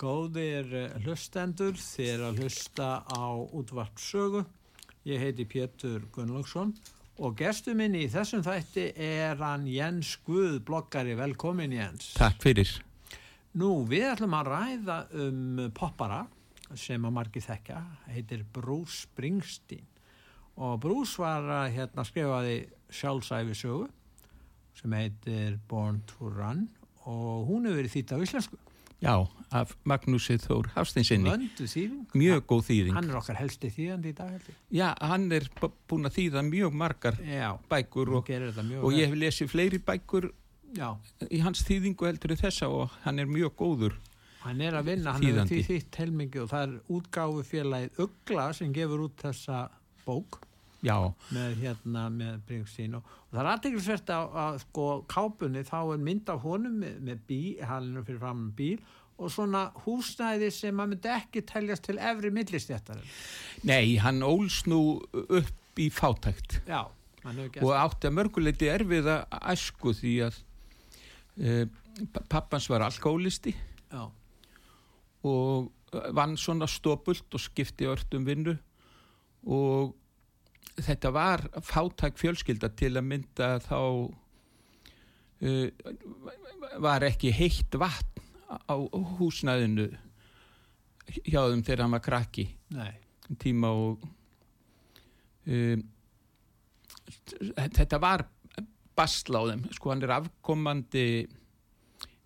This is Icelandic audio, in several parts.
Góðir eh, hlustendur, þér að hlusta á útvarpsögu. Ég heiti Pétur Gunnlaugsson og gestu minn í þessum þætti er hann Jens Guð, bloggari. Velkomin Jens. Takk fyrir. Nú, við ætlum að ræða um poppara sem að margi þekka, heitir Bruce Springsteen. Og Bruce var að hérna, skrifaði sjálfsæfi sögu sem heitir Born to Run og hún hefur verið þýtt á íslensku. Já, af Magnúsi Þór Hafsteinsinni. Vöndu þýðing. Mjög góð þýðing. Hann er okkar helsti þýðandi í dag heldur. Já, hann er b- búinn að þýða mjög margar Já, bækur og mjög og ég hef lesið fleiri bækur Já, í hans þýðingu heldur þessa og hann er mjög góður. hann er að vinna, hann er Þýðandi. því þýtt helmingi og það er útgáfu félagið Ugla sem gefur út þessa bók Já, með hérna með Bringstín og, og það er aðteglisvert að, að sko kápunni þá er mynd af honum með, með bíl, halinu fyrir fram bíl og svona húsnæði sem maður myndi ekki teljast til efri millistjættar nei, hann ólst nú upp í fátækt. Já, hann hefur gert og átti að mörguleiti erfiða æsku því að e, pappans var alkoholisti Já, og vann svona stópult og skipti ört um vinnu. Og þetta var fátæk fjölskylda til að mynda þá uh, var ekki heitt vatn á húsnæðinu hjá þeim þegar hann var krakki. Nei, tíma og um, þetta var basla á þeim. Sko hann er afkomandi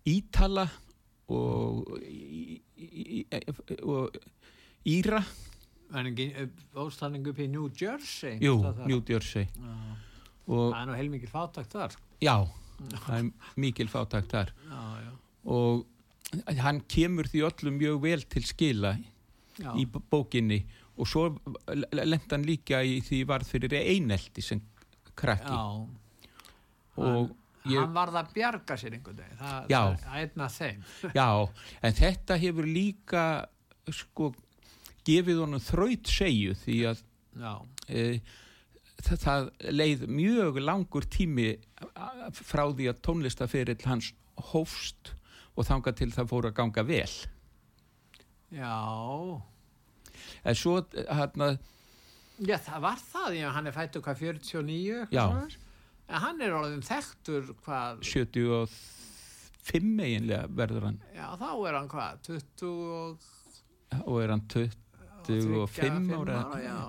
Ítala og, í, í, í, og Íra en ekki óstanning upp í New Jersey jú. New Jersey. Það er nú heilmikið fátakt þar. Já, það er mikil fátakt þar. Já, já, og hann kemur því öllum mjög vel til skila já. í bókinni. Og svo lent hann líka í því varð fyrir einelti sem krakki. Já, og ég, hann varð að bjarga sér einhvern veginn, það, það er einn af þeim. já, en þetta hefur líka sko gefið honum þraut segju því að e, það, það leið mjög langur tími frá því að tónlistaferill hans hófst og þangað til það fór að ganga vel. Já, en svo hérna já, það var það, já, hann er fættu hvað 49, eitthvað Já. svoleiðis. en hann er orðin þekktur hvað, 75 eiginlega verður hann. Já, þá er hann hvað, 20 og og er hann 25 fimm ára,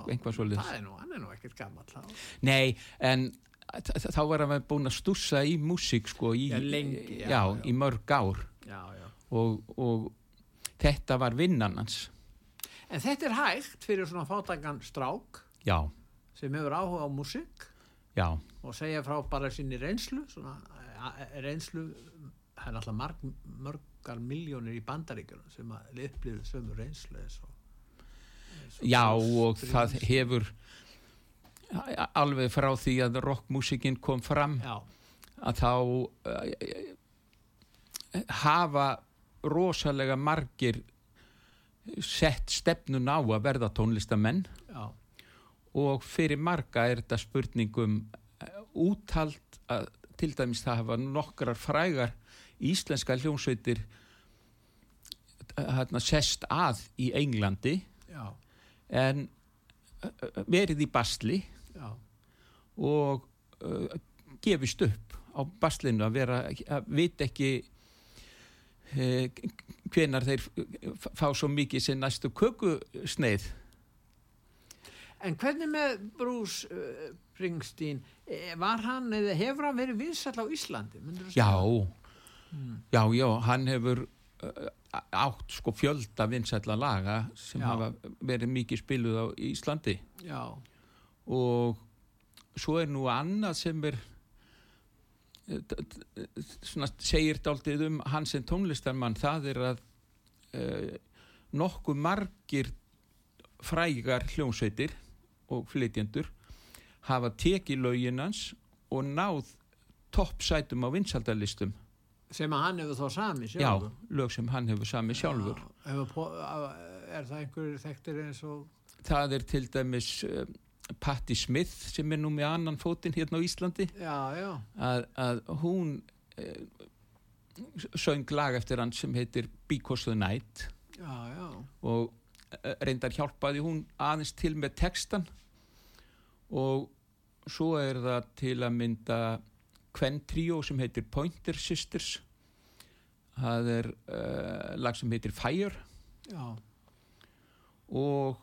einhvað svolítið það er nú, hann er nú ekkert gammal þá. Nei, en þá var hann búin að stússa í músík sko í, Já, lengi, já, já, í mörg ár. Já, já. og, og þetta var vinnan hans. En þetta er hægt fyrir svona fátakan strák já, sem hefur áhuga á músík já, og segja frá bara sinni reynslu svona reynslu það er alltaf marg, mörgar miljónir í bandaríkjunum sem að upplifðu sömu reynslu eins og, já og það hefur alveg frá því að rockmúsíkin kom fram já, að þá uh, hafa rosalega margir sett stefnun á að verða tónlistamenn. Já, og fyrir marga er þetta spurningum úthald að til dæmis það hafa nokkrar frægar íslenska hljómsveitir hérna sest að í Englandi. Já, en verið í basli já, og uh, gefist upp á baslinu að vera að vita ekki uh, hvenar þeir fá svo mikið sem næstu kökusneið. En hvernig með Bruce uh, Springsteen, eh, var hann eða hefur hann verið vinsall á Íslandi? myndirðu segja? Já, já, já, hann hefur átt sko fjölda vinsætla laga sem Já. hafa verið mikið spiluð á Íslandi. Já, og svo er nú annað sem er eh, svona segir dálítið um hans en tónlistarmann það er að uh, nokkuð margir frægar hljómsveitir og flytjendur hafa tekið lögin hans og náð toppsætum á vinsaldalistum sem að hann hefur þá sami já, sjálfur lög sem hann hefur sami sjálfur. Já, hefur er það einhver þekktir eins og það er til dæmis uh, Patti Smith sem er nú með annan fótinn hérna á Íslandi. Já, já, að, að hún uh, söng lag eftir hann sem heitir Because the Night. Já, já. Og uh, reyndar hjálpaði hún aðeins til með textan og svo er það til að mynda Quen Trio sem heitir Pointer Sisters. Það er uh, lag sem heitir Fire. Já, og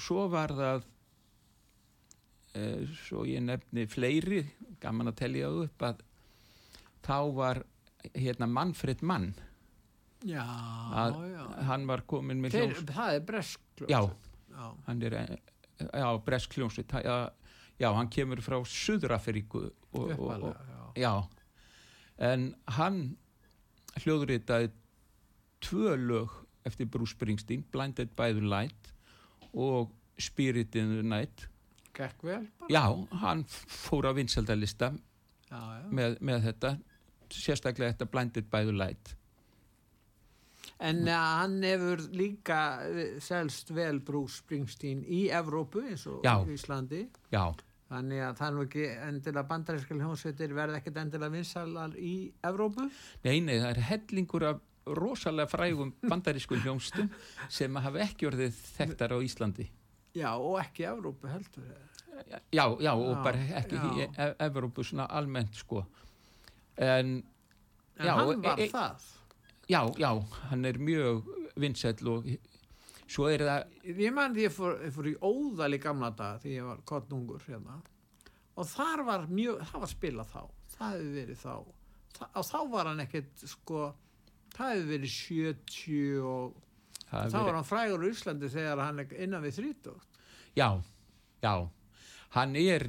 svo var það uh, svo ég nefni fleiri gaman að telja það upp að þá var hérna Manfred Mann. Já, Að- já. hann var komin með hljóms það er bresk Já. já, hann er eh, já, bresk hljómsveit. Já, já, hann kemur frá já. en hann hljóðritaði tvö lög eftir Bruce Springsteen Blinded by the Light og Spirit in the Night. Gekk vel bara. Já, hann fór á vinsaldalista með, með þetta sérstaklega þetta Blinded by the Light. En uh, hann hefur líka eh, selst vel Bruce Springsteen í Evrópu eins og Já. Íslandi. já, Þannig að það er nú ekki endilega bandarískal hljómsveitir verða ekkert endilega vinsalar í Evrópu. nei, nei, það er hellingur af rosalega frægum bandarískum hljómstum sem hafa ekki orðið þekktar á Íslandi Já, og ekki Evrópu heldur. já, já, og Já, bara ekki já. í e Evrópu svona almennt sko en En Já, hann var e- e- það. já, já, hann er mjög vinsæll og svo er það Ég man því ég fór, ég fór í óðal í gamla dag því ég var kottnungur hérna. Og þar var mjög, það var spilað þá. Það hefði verið þá. Þa, og þá var hann ekkert, sko, það hefði verið 70 og það þá verið- var hann frægur í Íslandi þegar hann er innan við 30. já, já hann er,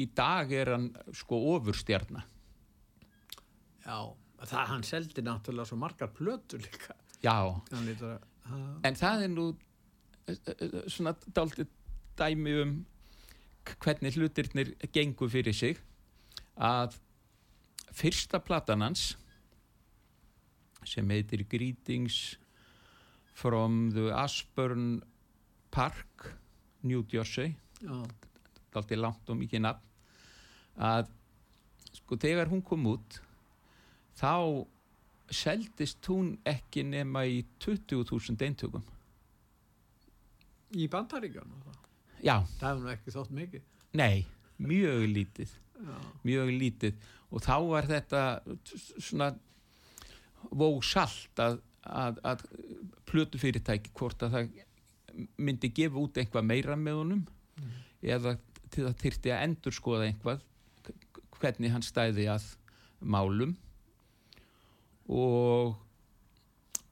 í dag er hann sko ofurstjarna Já, það hann seldi náttúrulega svo margar plötur líka. já, Hann lítur að, en það er nú eh, eh, svona dálítið dæmi um hvernig hlutirnir gengu fyrir sig að fyrsta platan hans sem heitir Greetings from the Ashburn Park New Jersey. Dálítið langt og mikið nafn. Að sko þegar hún kom út þá seldist hún ekki nema í 20.000 eintökum. Í bandaríkjónu. já, Það hefur nú ekki þótt mikið. nei, mjög lítið. Já, mjög lítið. Og þá var þetta svona vósalt að, að, að plötu fyrirtæki hvort að það myndi gefa út einhvað meira með honum eða til það þyrfti að endur skoða einhvað hvernig hann stæði að málum og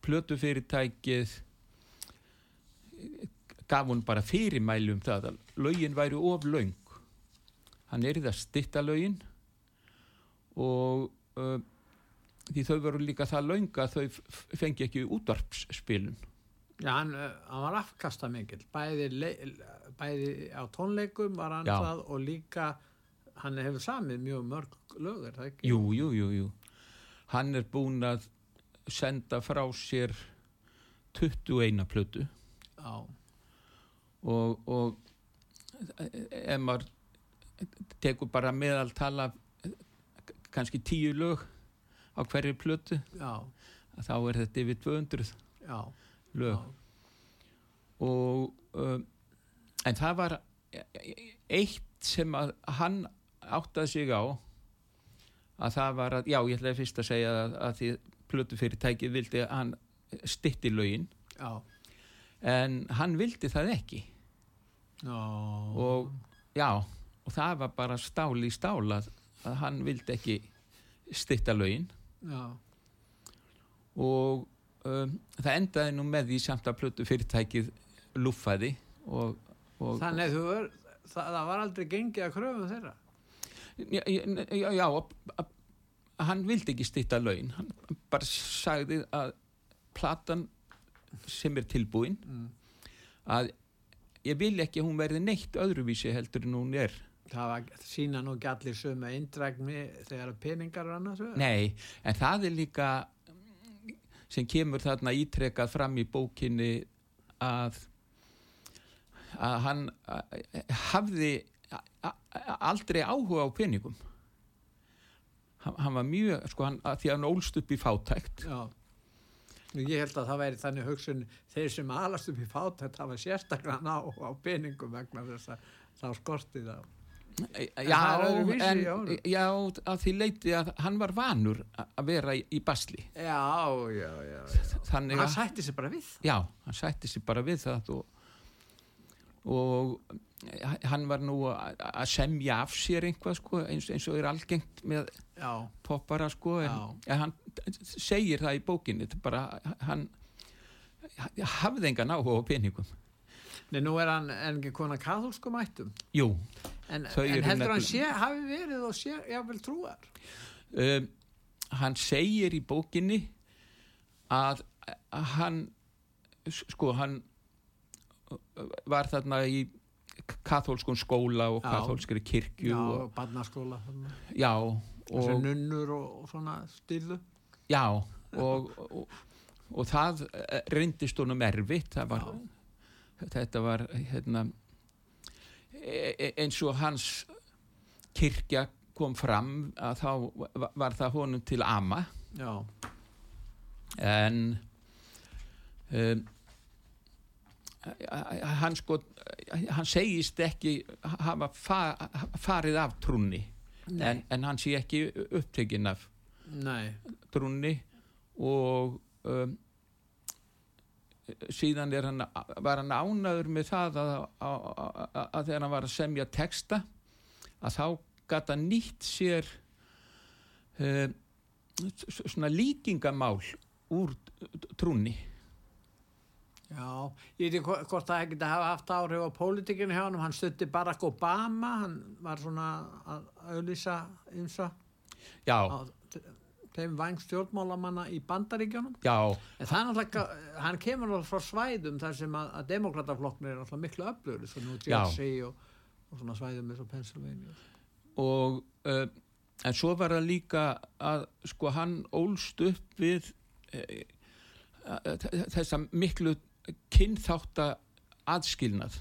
plötu fyrirtækið gaf hún bara fyrirmæli um það að lögin væri of löng hann er í það stitta lögin og uh, því þau voru líka það löng að þau fengi ekki útvarpsspilun Já hann, uh, hann var afkasta mikill. Bæði, bæði á tónleikum var hann Já. það og líka hann hefur samið mjög mörg lögur, jú, jú, jú, jú hann er búinn að senda frá sér 21 plötu. Og, og ef maður tekur bara meðaltala kannski tíu lög á hverju plötu. Já, þá er þetta yfir 200 já. lög. Já. og um, en það var eitt sem að hann áttaði sig á að það var að, já ég ætlaði fyrst að segja að, að því plötufyrirtækið vildi að hann stytti lögin Já, en hann vildi það ekki já. og já, og það var bara stál í stál að, að hann vildi ekki stytta lögin já. og um, það endaði nú með því samt að plötufyrirtækið lúffaði og, og Þannig þú er, það, það var aldrei gengið að kröfum þeirra. Já, já, já hann vildi ekki stýtta laun hann bara sagði að platan sem er tilbúin Mm. að ég vil ekki að hún verði neitt öðruvísi heldur en hún er Það var, sína nú ekki allir sömu eindrægni þegar peningar er annars. Nei, en það er líka sem kemur þarna ítrekað fram í bókinni að að hann að, hafði aldrei áhuga á peningum hann, hann var mjög sko hann, því að hann ólst upp í fátækt Já. Ég held að það væri þannig hugsun þeir sem alast upp í fátætt hafa sérstaklega ná á peningum vegna þess að já, það er öðruvísi en, í honum. já, að því leiti að hann var vanur að vera í, í basli Já, já, já. já. þannig Hann að sætti sig bara við það. Já, hann sætti sig bara við það og, og hann var nú að semja af sér einhvað sko, eins, eins og er algengt með Já, poppara sko, en, en hann segir það í bókinni, bara hann hafði engan áhuga á peningum. Nei, nú er hann en ekki konar kathólskum ættum. Jú, En, en heldur hann sé, hafi verið og sé, jáfnvel trúar. um, hann segir í bókinni að, að hann sko, hann var þarna í kathólskun skóla og Já. kathólskri kirkju Já, og, barnaskóla. já, og, nunnur og, og svona stílu. já og, og, og það eh, reyndist honum erfitt var, þetta var hérna e- e- eins og hans kirkja kom fram að þá va- var það honum til ama Já, en um, hann sko hann segist ekki hafa fa farið af trúnni en, en hann sé ekki upptekinn af nei, trúnni og um, síðan er hann, var hann ánaður með það að, að, að, að þegar hann var að semja texta að þá gata nýtt sér um, svona líkingamál úr trúnni já. Ég veit ekki hvo- hvort það ekki hafa haft áhrif á pólitikinu hjá hann. Hann stutti Barack Obama, hann var svona að ymsa já, á þeim væng stjórnmálamanna í bandaríkjónum. já, En það er náttúrulega, hann kemur náttúrulega frá svæðum þar sem að, að demokrataflokknir er náttúrulega miklu öflugur, svo nú Já. Jersey og, og svona svæðum eins og Pennsylvania. og uh, en svo var það líka að sko hann ólst upp við uh, þessa miklu kynþátta aðskilnað.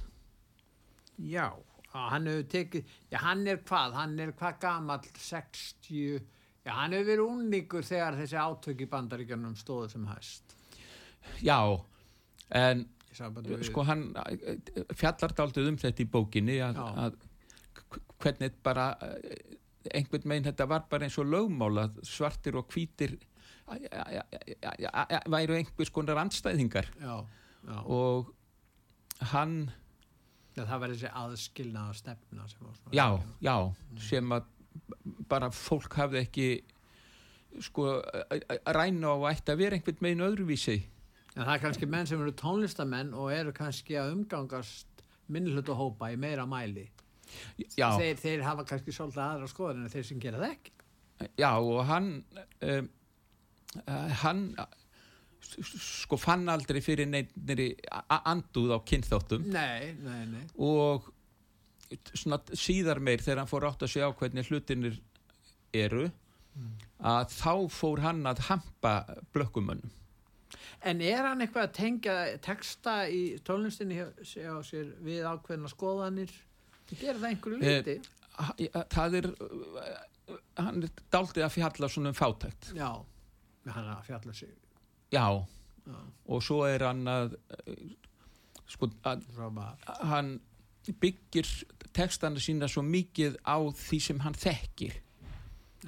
Já, hann hefur tekið, já hann er hvað, hann er hvað gamall, 60, já hann hefur verið unningur þegar þessi átök í bandaríkjunum stóðu sem hæst. já, en sko hann eh, fjallar daldið um þetta í bókinni að, að hvernig bara eh, einhvern meginn þetta var bara eins og lögmál að svartir og hvítir væru einhvers konar andstæðingar. Já, já, og hann já það var þessi aðskilnaða stefna já, já, sem að bara fólk hafði ekki sko ræna á að ætti að vera einhvern meginn öðruvísi En það er kannski menn sem eru tónlistamenn og eru kannski að umgangast minnhlutu hópa í meira mæli. já, Þeir, þeir hafa kannski svolítið aðra skoðan en þeir sem gera það ekki. já og hann um, hann sko fann aldrei fyrir neinnir anduð á kynþáttum Nei, nei, nei. og svona síðar meir þegar hann fór átt að sjá hvernig hlutinir eru að þá fór hann að hampa blökkumönnum En er hann eitthvað að tengja texta í tónlistinni sér við ákveðna skoðanir? Gerir það einhverju Eh, liti? Það er uh, hann er daldið að fjalla svona um fátækt Já, hann er að fjalla sig. Já, Já, og svo er hann að uh, sko að hann byggir textana sína svo mikið á því sem hann þekkir.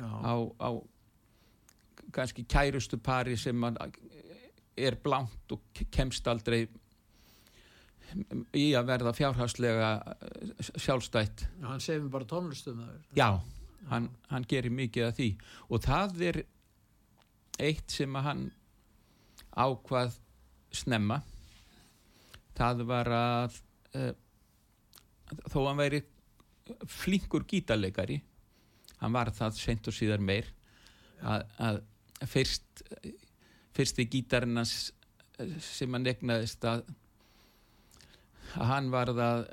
Á, á kannski kærustu pari sem hann er blánt og kemst aldrei í að verða fjárhagslega eh, sjálfstætt. Já, hann segir bara tónlistum já, hann, hann gerir mikið af því. Og það er eitt sem að hann ákvað snemma það var að uh, þó hann væri flinkur gítarleikari hann var það sent og síðar meir að, að fyrst fyrsti gítarinnans sem hann egnaðist að að hann var það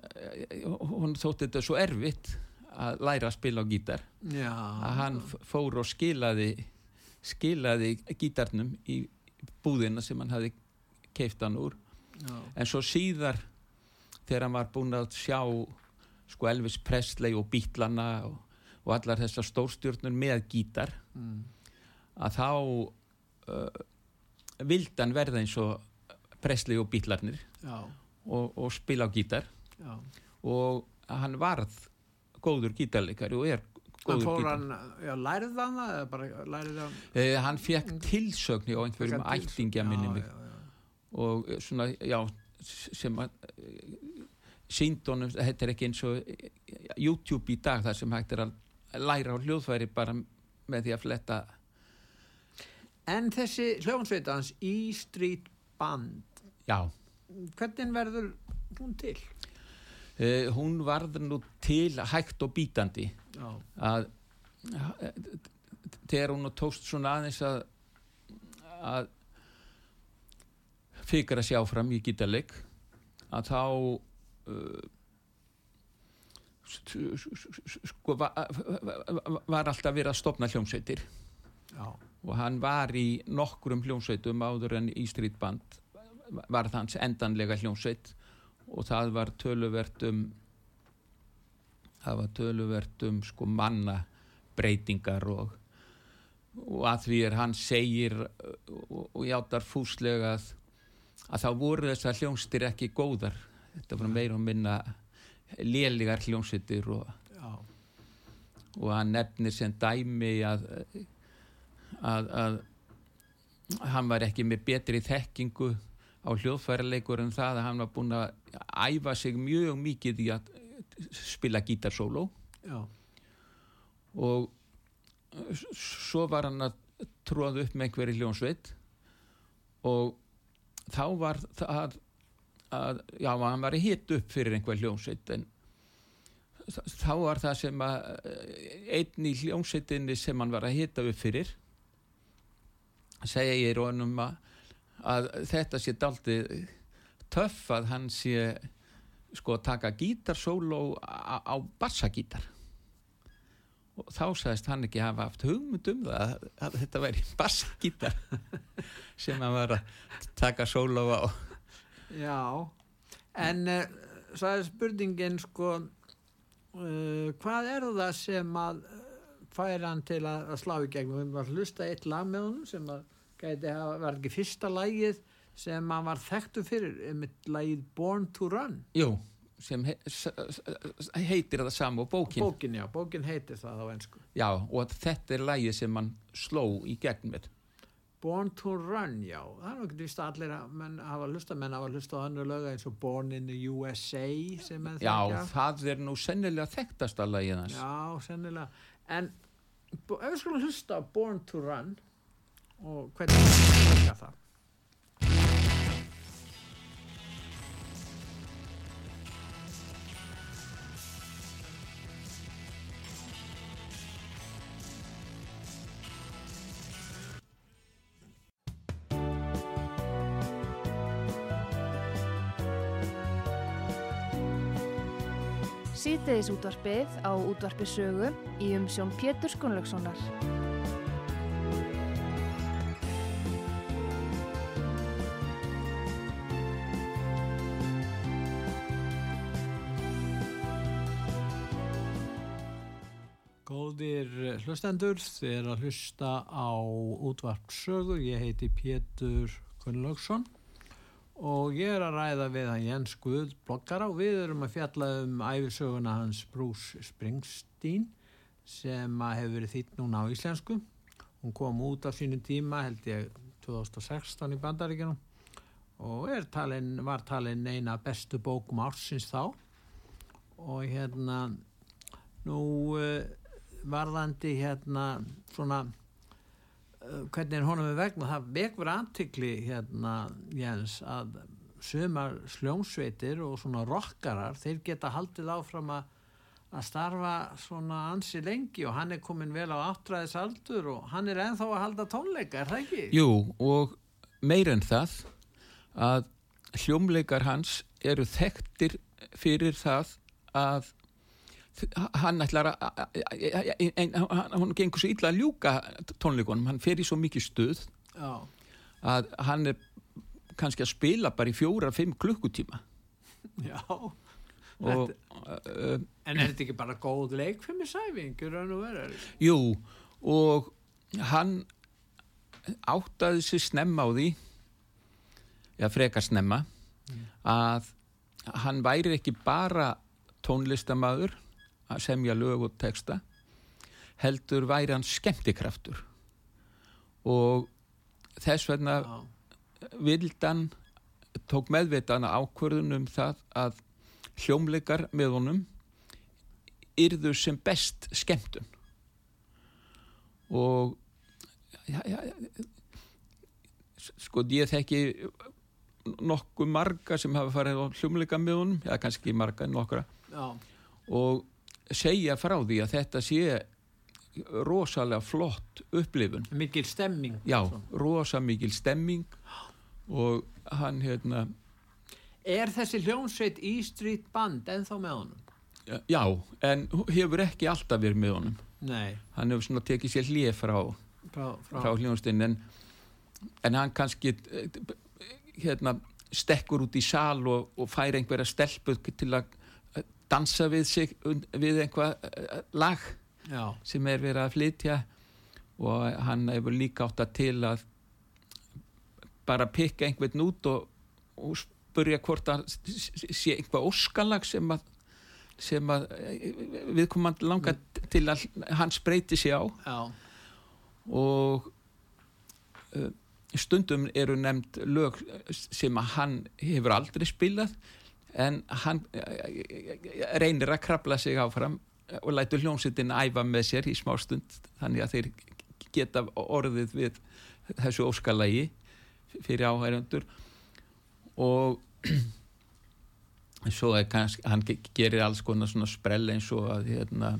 hún þótti þetta svo erfitt að læra að spila á gítar Já. að hann fór og skilaði skilaði gítarnum í búðina sem hann hafi keift hann úr Já. en svo síðar þegar hann var búinn að sjá sko Elvis Presley og Bítlana og, og allar þessar stórstjórnur með gítar Mm. að þá uh, vildi hann verða eins og Presley og Bítlarnir og, og spila á gítar Já. og hann varð góður gítarleikari og er Hann fór hann, já, lærið hann eða bara lærið hann? Uh, hann fekk tilsögn á einhverjum ættingja minni mig. Já, já, og eh, svona, já sem að síndónum, þetta er ekki eins og eh, YouTube í dag þar sem hægt er að læra á hljóðfæri bara með því að fletta. En þessi hljómsveita hans E Street Band já, hvernig verður hún til? Uh, hún varð nú til hægt og bítandi Já. að eh, þegar hún tókst svona aðeins að að fikra sig áfram í gítarleik að þá uh, sko var, var alltaf verið að stopna hljómsveitir Já. og hann var í nokkrum hljómsveitum áður en í Street Band var það hans endanlega hljómsveit og það var töluvert um það var töluvert um sko manna breytingar og, og að því er hann segir og, og játar fúslega að, að þá voru þessar hljómsveitir ekki góðar. Þetta var meira og minna léligar hljómsveitir og og hann nefnir sem dæmi að, að, að hann var ekki með betri þekkingu á hljóðfæraleikur en það að hann var búinn að æfa sig mjög mikið í að spila gítarsóló Já. og svo var hann að tróða upp með einhverju hljónsveit og þá var það að, já, hann var að hita upp fyrir einhver hljónsveit en þá var það sem að einn í hljónsveitinni sem hann var að hita upp fyrir segja ég honum að, að þetta sé daldið töff að hann sé sko að taka gítarsóló á, á bassagítar og þá sagðist hann ekki hafa haft hugmynd um það að, að þetta væri bassagítar sem hann var að taka sóló á Já. En uh, svo er spurningin sko uh, hvað er það sem að uh, fær hann til að, að slá í gegn við höfum að hlusta eitt lag með honum sem að gæti hafa, var ekki fyrsta lagið sem hann var þekktu fyrir einmitt lagið Born to Run? Jú, sem he, heitir það sama og bókin. Bókin já, bókin heitir það á ennsku Já, og þetta er lægið sem hann sló í gegn með Born to Run, já það er ekki vist að allir að menn hafa hlusta menn hafa hlusta á annar löga eins og Born in the USA sem Já, þekkja. það er nú sennilega þekktasta lægið hans. Já, sennilega. En ef við skulum hlusta Born to Run og hvernig það virkar það. Síðdeðis útvarpið á útvarpi sögu í umsjón Pétur Skunlökssonar. Hlustendur, þið er að hlusta á útvarp sögu. Ég heiti Pétur Gunnlaugsson og ég er að ræða við hann Jens Guð bloggara og við erum að fjalla um æfisöguna hans Bruce Springsteen sem að hefur verið þýtt núna á íslensku. Hún kom út á sínu tíma held ég 2016 í bandaríkjunum og talin, var talin eina af bestu bókum ársins þá og hérna nú uh, varðandi hérna svona uh, hvernig er honum er vegna það vekur antikli hérna Jens að sumar sljómsveitir og svona rockarar, þeir geta haldið áfram að að starfa svona ansi lengi og hann er komin vel á áttræðis aldur og hann er ennþá að halda tónleika, er það ekki? Jú, og meir en það að hljómleikar hans eru þekktir fyrir það að hann ætlar að hann gengur svo illa að ljúka tónleikunum, hann fer í svo mikið stuð Já, að hann er kannski að spila bara í fjóra-fimm klukkutíma já. og Þetta- uh, En er þetta ekki bara góð vera? jú, og hann áttaði sig snemma á því eða frekar snemma að hann væri ekki bara tónlistamæður að semja lög og texta heldur væri hann skemmtikraftur. Og þess vegna Já, vildan tók meðvitaðna ákvörðun um það að hljómleikar með honum yrðu sem best skemmtun. Og já, já, sko ég þekki nokkuð marga sem hafa farið á hljómleika með honum, eða kannski marga en nokkra. Já, og segja frá því að þetta sé rosalega flott upplifun mikil stemming. Já, rosa mikil stemming og hann hérna, Er þessi hljómsveit E Street Band ennþá með honum? já, en hefur ekki alltaf verið með honum. Nei, Hann hefur svona tekið sér hlið frá, frá, frá, frá hljónstinn en, en hann kannski eh, hérna stekkur út í sal og, og fær einhverja stelpu til að dansa við sig við einhvað eh, lag já, sem er verið að flytja og hann hefur líka átt að til að bara pikka einhvern út og, og spurja hvort að sé einhvað óskalag sem að sem að viðkomandi langar til að hann spreyti sig á. Já, og stundum eru nefnd lög sem að hann hefur aldrei spilað en hann uh, reynir að krabla sig áfram og lætur hljómsveitin æfa með sér í smá stund þannig að þeir geta orðið við þessu óskalagi fyrir áhærendur og svo kannski hann ge- gerir alls konar svona sprell eins og að hérna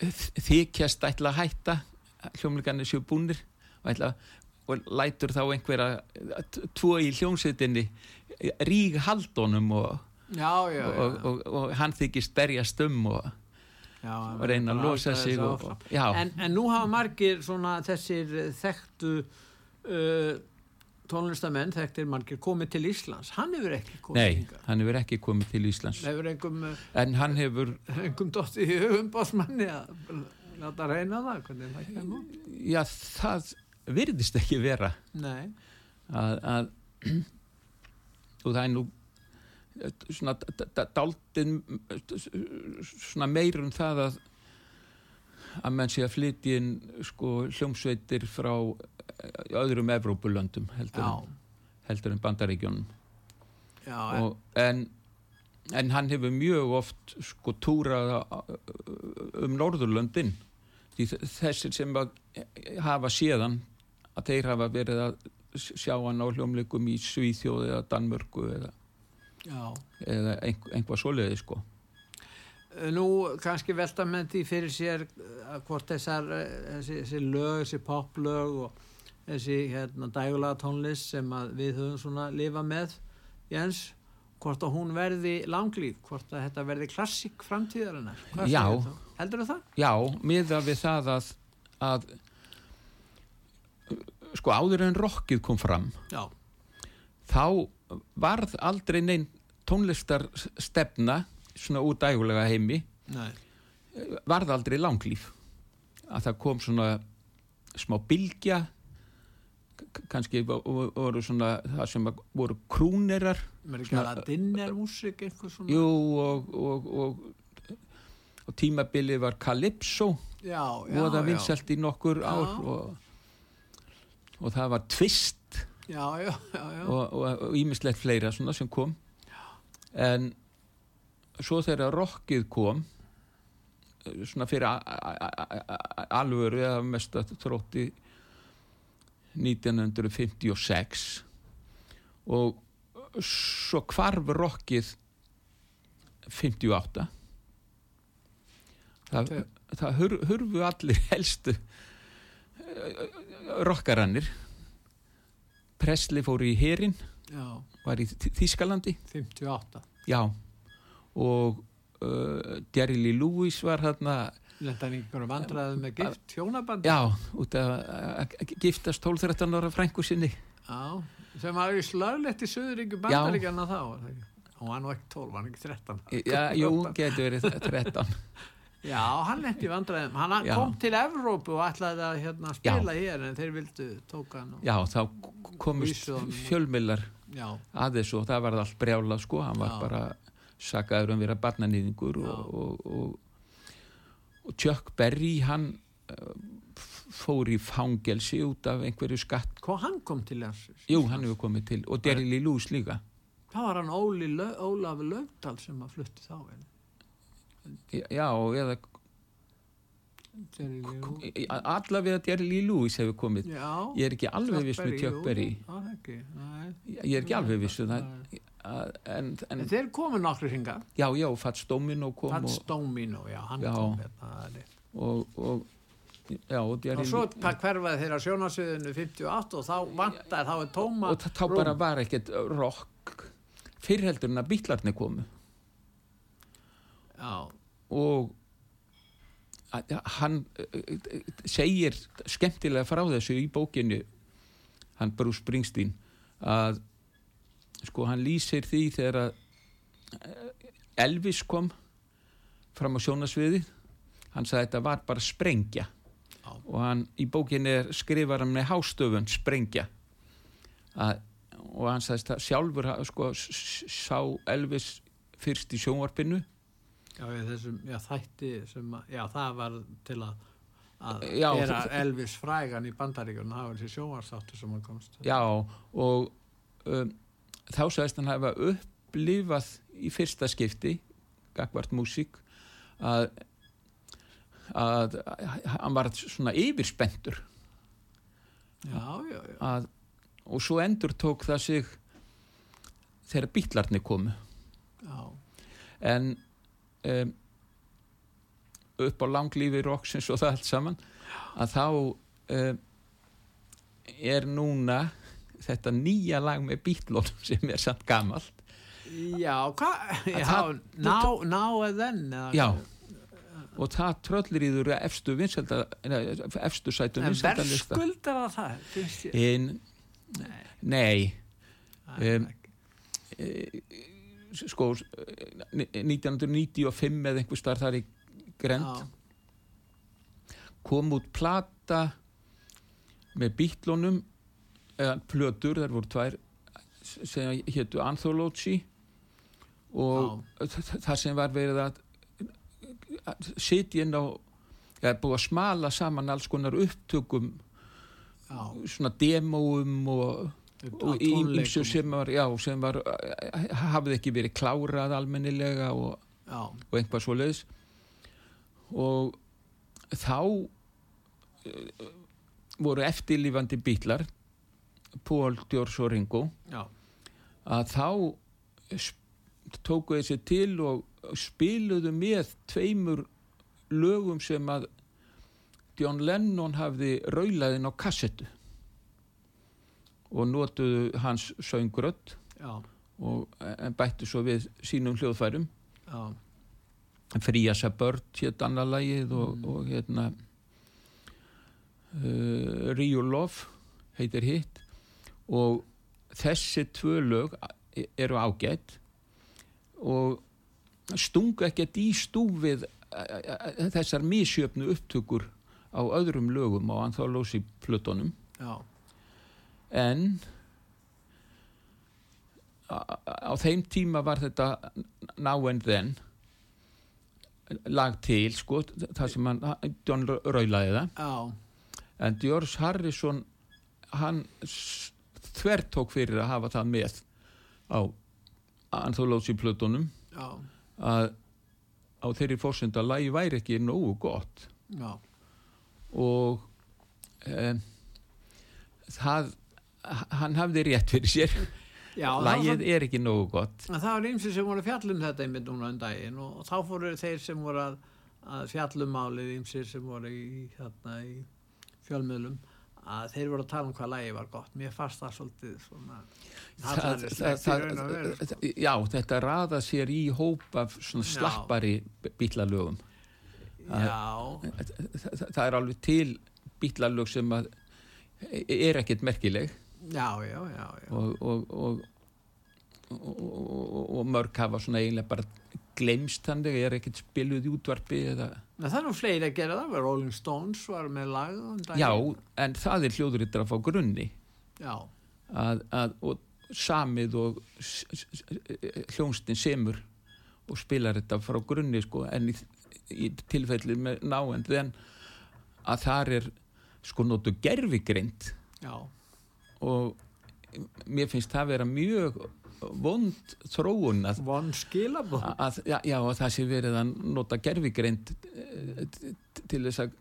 þykjast ætla að hætta hljómleikarnir séu búnir og, ætla, og lætur þá einhverja tvo í hljómsveitinni ríg haldunum og, já, já, og, og, og hann þykist berjast um og, reyna að losa sig en, en nú hafa margir svona þessir eh, þekktu uh, tónlistamenn, þekktir margir komið til Íslands. Hann hefur ekki komið nei, hingað. hann hefur ekki komið til Íslands. Uh, en hann hefur einhverjum dótt í hugum básmanni að láta reyna það, það já, það virðist ekki vera Nei, að, að og það er nú eh, svona daldin svona meir um það að að menn sé að flytja inn sko hljómsveitir frá eh, öðrum Evrópulöndum heldur, heldur en bandaríkjónum já, og, en, en hann hefur mjög oft sko túrað um Norðurlöndin. Því þessir sem hafa séðan að þeir hafa verið að sjá hann á hljómleikum í Svíþjóð eða Danmörku eða, eða einhver, einhvað svoleiði sko Nú kannski velta með því fyrir sér uh, hvort þessar, uh, þessi, þessi lög, þessi poplög og þessi hérna, dægulega tónlist sem við höfum svona lifa með, Jens, hvort að hún verði langlýf, hvort að þetta verði klassík framtíðarinnar. Já. Heldur það? Já, miða við það að, að sko áður en rockið kom fram Já, þá varð aldrei neinn tónlistarstefna svona úr dægulega heimi nei, varð aldrei langlíf að það kom svona smá bylgja k- kannski vo- vo- voru svona það sem voru krúnerar svona? jú og, og, og, og tímabilið var Calypso voða já. vinsælt í nokkur Já. ár og, og það var já. og ímislegt fleira svona sem kom. En svo þegar rockið kom eh, svona fyrir alvöru eða mest að þrótti 1956 og svo hvarf rockið 58 það, það hur, hurfu allir helstu rockarannir. Presley fór í herin já, var í Þ- Þýskalandi. 58 já. Og uh, Jerry Lee Lewis var hérna Lendan einhverjum vandræðum með gift hjónabandi? Já, út að giftast 12-13 ára frængu sinni. Já, sem var í slöglegt í Suðuríkju bandaríkjana þá ekki? Hún var nú ekki 12, hann ekki 13 já, jú, getur verið 13 Já, hann lendi vandræðum. Hann Já. kom til Evrópu og ætlaði að hérna, spila hér en þeir vildu tóka hann já, þá komist fjölmillar já, að þessu og það var allt brjálað sko, hann var Já. bara sakaður um að vera barnanýðingur Já. og, og, og, og Chuck Berry hann f- fór í fangelsi út af einhverju skatt. Hvað hann kom til hans jú, hann hefur komið til og Lee Lewis líka. Það var hann Óli Ólaf Laugdal sem að flutti þá en já, eða allavega Jerry Lee Lewis hefur komið. Já, ég er ekki alveg viss með Chuck Berry. Er ég er ekki alveg viss um það. Að- en, en En þeir komu nokkru hinga já, já, Fats Domino kom Pats og, Domino, já, hann Já. kom hérna rétt. og, og já, og og svo hverfaði þeirra sjónasviðinu 58 og þá vantaði þá er tóma og þá bara var ekkert rock. Fyrirheldur en að bítlarnir komu. Já, og hann uh, segir skemmtilega frá þessu í bókinu hann Bruce Springsteen að sko hann lýsir því þegar að eh, Elvis kom fram á sjónasviði hann sagði að þetta var bara sprengja. Já. og hann í bókinu skrifar hann með hástöfun sprengja. Að, og hann sagðist að sjálfur sko, sá Elvis fyrst í sjónvarpinu já, þessum já, þætti sem að, já, það var til að að Já, það- Elvis frægan í bandaríkjunum það var þessi sjónvarsáttur sem hann komst. Já, og um, þá sagðist hann hafa upplifað í fyrsta skipti gagvart músík að að hann var svona yfirspendur já, já, já, að, og svo endur tók það sig þegar bítlarnir komu. Já. en um, upp á langlífi roksins og það allt saman að þá um, er núna þetta nýja lag með bítlónum sem er samt gamalt Já, hvað? Now, now and then Já. og það tröllir í þurra efstu vinselda efstu sætum En vinsældalista verðskuldar það það, en Nei, nei um. Sko 1995 eða einhver starf þar í grend kom út plata með bítlónum eða plötur, þar voru tvær sem héttu Anthology og það sem var verið að að sitja inn á eða búið að smala saman alls konar upptökum já, svona demóum og, ímsu tónleikum. sem var, já, sem var hafði ekki verið klárað almennilega og og einhvað svo leiðis og þá uh, voru eftirlífandi bítlar Paul, George og Ringo já, að þá tóku þessi til og spiluðu með tveimur lögum sem að John Lennon hafði raulaðinn á kassettu og notuðu hans söngrödd já, og en bættu svo við sínum hljóðfærum. Já, Fríasa börn hétt annar lagið og, og hérna uh, Rio Love heitir hitt. Og þessi tvö lög eru ágætt og stungu ekkert í stúfið eh, eh, þessar misjöfnu upptökur á öðrum lögum á anthology plötunum. Já, en á, þeim tíma var þetta now and then lag til sko, það sem hann John raulaði það. Já, en George Harrison hann s- þvertók fyrir að hafa það með á anthology plötunum. Já, að á þeirri fórsend að lagi væri ekki nógu gott. Já, og um, það hann hafði rétt fyrir sér Já, það Lægið er ekki nógu gott það var ymsið sem voru fjallum þetta einmitt núna um daginn og þá fóru þeir sem voru að, að fjallum málið ymsið sem voru í, þarna, í fjölmiðlum að þeir voru að tala um hvað lægi var gott. Mér fannst það svolítið svona það, veru. sko. það, Já, þetta raða sér í hóp af svona Já. slappari bílalögum Já, það, það er alveg til bílalög sem að er ekkert merkileg já, já, já, já. og, og, og, og, mörg hafa svona eiginlega bara glemst þannig, er ekkert spiluð í útvarpi eða, það er nú fleiri að gera það, Rolling Stones var með lag já, en það er hljóðurittar að fá grunni. Já, að, að, og samið og s- s- s- hljónstin semur og spilar þetta frá grunni sko, en í, í tilfelli með náend en að þar er sko notu gerfigreind já, og mér finnst það vera mjög vond þróun að, von skilabóð. að, já, já, að það sé verið að nota gerfigreind eh, til þess að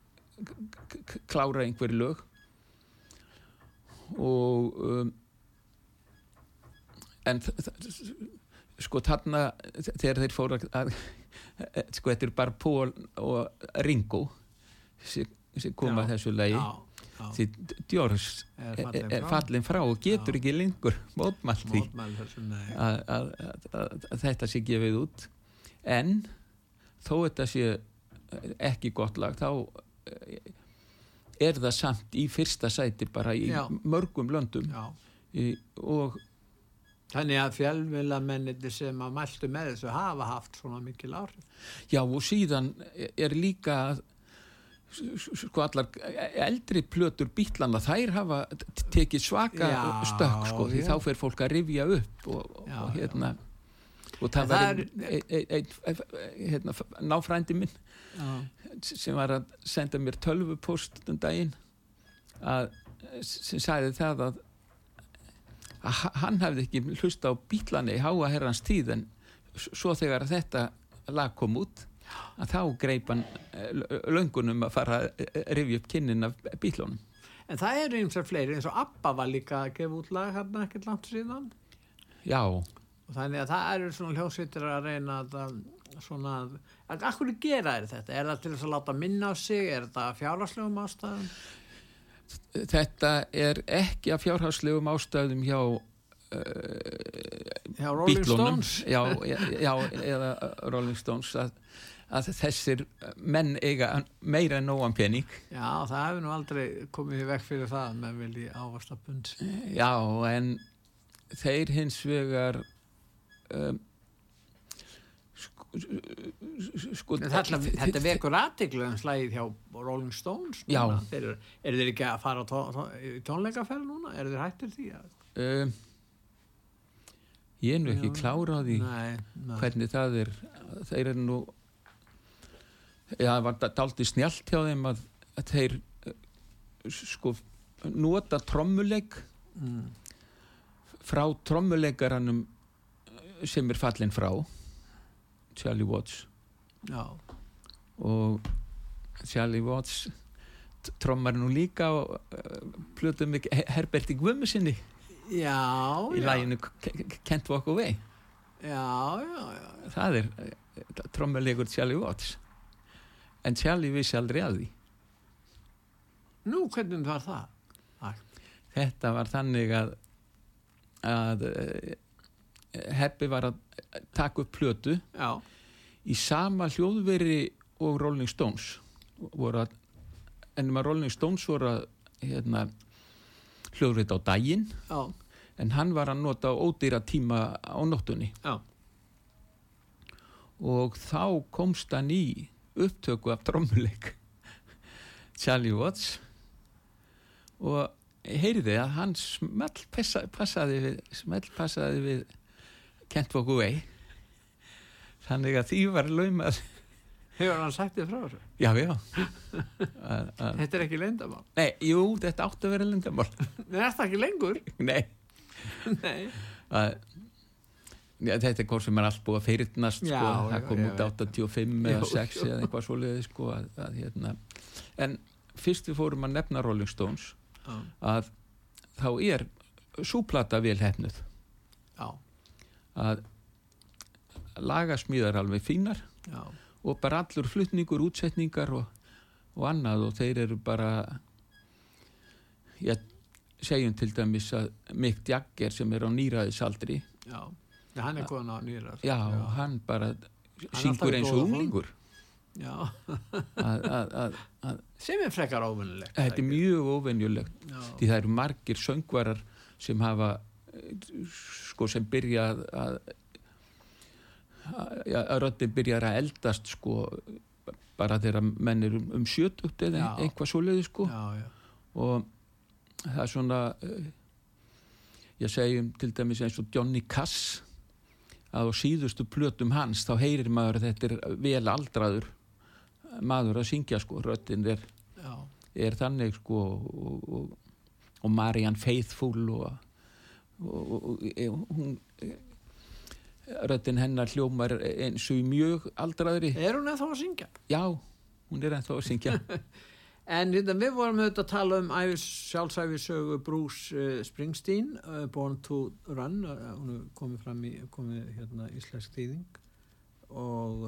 klára einhver lög og um, en sko þarna þegar þeir fóru að, að sko þetta er bara Pól og Ringo sem, Já, að þessu lagi já. Því Djors Er er, fallin frá og getur Já. ekki lengur mótmælt því að, þetta sé gefið út en þó þetta sé ekki gott lag þá eh, er það samt í fyrsta sæti bara í Já. mörgum löndum í, og Þannig að fjölmiðlamennir sem að mæltu með þessu hafa haft svona mikil áhrif. já og síðan er líka sko allar eldri plötur bítlana þær hafa tekið svaka Já, stökk sko því já. þá fer fólk að rifja upp og, Já, og hérna og það var ein, ein, ein, ein, hérna, náfrændi minn sem var að senda mér tölvupost um daginn að, sem sagði það að, að ha- hann hefði ekki hlusta á bílani í háa herrans tíð en svo þegar þetta lag kom út að þá greip hann eh, löngunum að fara að eh, rifja upp kynnin af bílunum En það eru eins og fleiri, eins og Abba var líka að gefa út lag hérna ekkert langt síðan. já, Og þannig að það eru svona hljósveitir að reyna að að svona, að akkur gera er þetta? Er það til þess að láta minna á sig? Er þetta fjárhagslegum ástæðum? þetta er ekki af fjárhagslegum ástæðum hjá Já, Rolling bílunum Stones? já, já, eða Rolling Stones að, að þessir menn eiga meira en nógan pening Já, það hefur nú aldrei komið í vekk fyrir það með vilji ávasta bund. já, en þeir hins vegar um, sko, Þetta, þetta vekur aðtiklu en slæðið hjá Rolling Stones eru, eru þeir ekki að fara tó, tó, tónleikaferð núna? Eru þeir hættir því? um, ég er nú ekki Já. klára á því Nei, nei. hvernig það er þeir eru nú það var daldið snjált hjá þeim að, að þeir eh, sko nota trommuleik Mm. frá trommuleikaranum sem er fallin frá Charlie Watts. Já, og Charlie Watts trommar nú líka og uh, plötum við Herberti Guðmusinni já, í læginu Can't Walk Away. Já, já, já. það er trommuleikur Charlie Watts en Charlie vissi aldrei að því. Nú, hvernig var það? Æ, þetta var þannig að að uh, Heppi var að taka upp plötu. Já, í sama hljóðveri og Rolling Stones að en maður Rolling Stones voru að hérna, hljóðrið á daginn. Já, en hann var að nota ódýra tíma á nóttunni. Já. og þá komst hann í upptöku af trommuleik Charlie Watts og heyriði að hann passa, passaði við smell passaði við Kent Walk Away þannig að því var laumað Hefur hann sagt þið frá þessu? já já að, að, Þetta er ekki leyndamál. nei, jú, þetta átti að vera lindamál Nei, er ekki lengur? nei Nei. að, já, þetta er hvort sem er allt búið að fyrirnast sko, það kom út veit 85 Jú, eða 6 jú. eða eitthvað svoleiði sko, að, að, hérna. en fyrst við fórum að nefna Rolling Stones Já, að þá er súplata vel hefnuð já, að lagasmíðar alveg fínar já, og bara allur flutningur, útsetningar og, og annað og þeir eru bara ég segjum til dæmis að Mick Jagger sem er á nýraðisaldri já. Já, hann er komin á nýra. já, hann bara syngur eins og formi. unglingur Já, að, að, að, að sem er frekar óvinnilegt. þetta er mjög óvenjulegt Já, því það eru margir söngvarar sem hafa eh, sko sem byrja að að, röddin byrjar að eldast sko bara þegar menn er um, um sjötugt eða Já. eitthvað svoleiði sko já, já, og það er svona uh, ég segjum til dæmis eins og Johnny Cass að á síðustu plötum hans þá heyrir maður að þetta er vel aldraður maður að syngja sko. Röddin er, er þannig sko og, og, og Marianne Faithfull og, og, og hún röddin hennar hljómar eins og mjög aldraðri. Er hún eða þá að syngja? já, hún er ennþá að syngja En við vorum auðvitað að tala um æfis, sjálfsæfisögu Bruce uh, Springsteen, uh, Born to Run, uh, hún komið fram í komið, hérna, íslensk þýðing og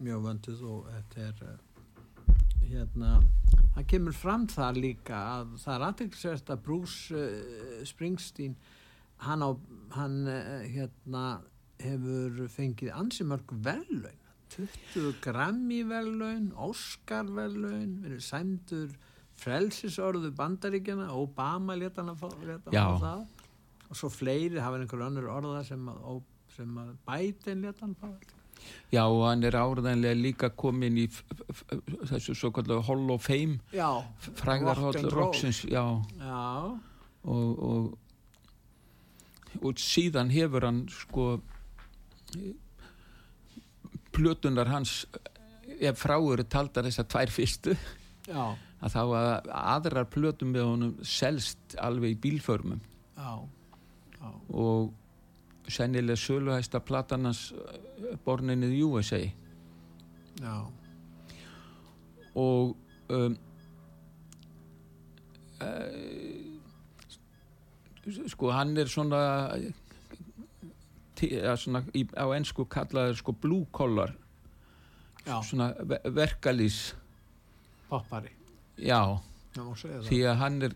mjög vönduð og þetta er hérna, það kemur fram það líka að það er aðtilsvært að Bruce uh, Springsteen hann, á, hann uh, hérna, hefur fengið ansi mörg verðlaun 20 Grammy verðlaun, Oscar verðlaun, verið sæmdur frelsisorðu bandaríkjana, Obama leta hann að fá, það og svo fleiri hafa einhver önnur orða sem að, sem að Biden leta hann fá. Já, og hann er áraðanlega líka komin í þessu svo kallar Hall of Fame roll. Roxins, já, já, og, og og síðan hefur hann sko plötunar hans ef frá eru taldar þessar tvær fyrstu já, að þá að aðrar plötum með honum selst alveg í bílförmum. Já, já, og sennilega söluhæsta platanans borninnið USA já, og um, uh, sko hann er svona, svona í, á ennsku kallaður sko blue collar. Já, svona ve- verkalýs poppari. já, því að hann er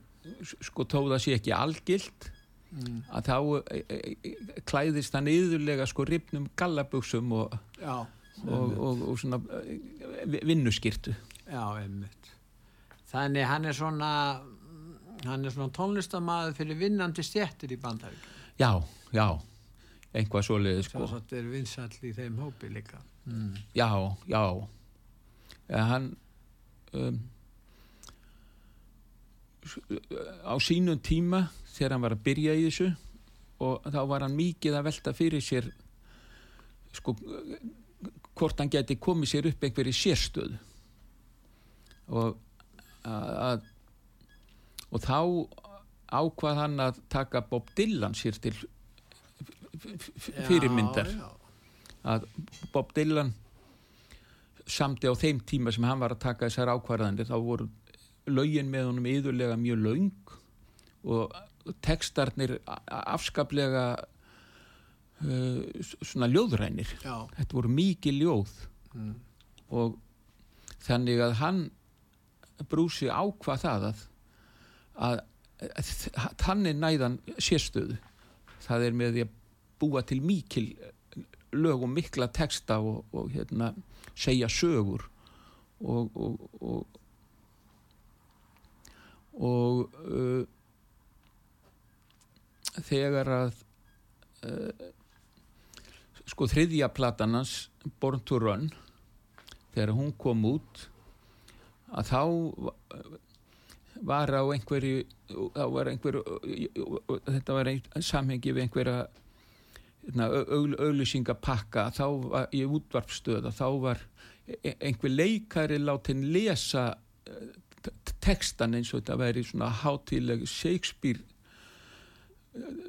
sko tóða sér ekki algilt Mm, að þá e, e, e, klæðist hann yðurlega sko ripnum gallabuxum og, og, og, og svona e, vinnuskirtu já, einmitt. Þannig hann er svona, hann er svona tónlistamæður fyrir vinnandi stjettir í bandaríkjum. já, já einhvað svoleiði sko þetta er vinsall í þeim hópi líka. Mm. Já, já ja, hann um, á sínum tíma þegar hann var að byrja í þessu og þá var hann mikið að velta fyrir sér sko hvort hann geti komið sér upp einhverju sérstöð og að og þá ákvað hann að taka Bob Dylan sér til fyrirmyndar Já, já. að Bob Dylan samti á þeim tíma sem hann var að taka þessar ákvarðanir þá voru lögin með honum yðurlega mjög löng og tekstarnir afskaplega uh, svona ljóðrænir. Já, þetta voru mikið ljóð. Mm. og þannig að hann brúsi ákvað það að, að, að þannig næðan sérstöðu. Það er með því að búa til mikil lög og mikla texta og, og hérna segja sögur og og, og, og uh, þegar að uh, sko þriðja platanans Born to Run þegar hún kom út að þá var á einhverju var einhverju þetta var ein, samhengi við einhverja auðlýsingapakka þá var í útvarpstöða þá var e- einhver leikari látin lesa eh, t- t- textan eins og þetta væri svona hátíleg Shakespeare eh,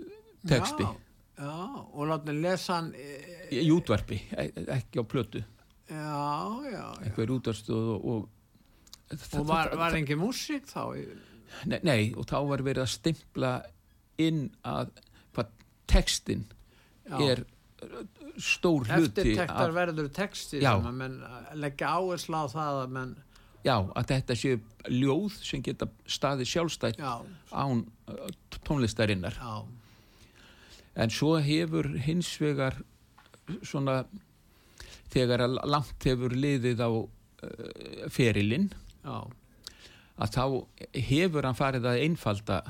texti Já, já, og látni lesa hann, e, í útvarpi, e- ekki á plötu já, já, já. einhver útvarpstöð og, og Og var, var engin músík þá? Nei, nei, og þá var verið að stimpla inn að hvað textin Já. er stór hluti eftirtektar verður texti Já. sem að menn leggja áherslu á það að menn já, að þetta séu ljóð sem geta staðið sjálfstætt já, án uh, tónlistarinnar. Já, en svo hefur hins vegar svona þegar langt hefur liðið á uh, ferilinn að þá hefur hann farið að einfalda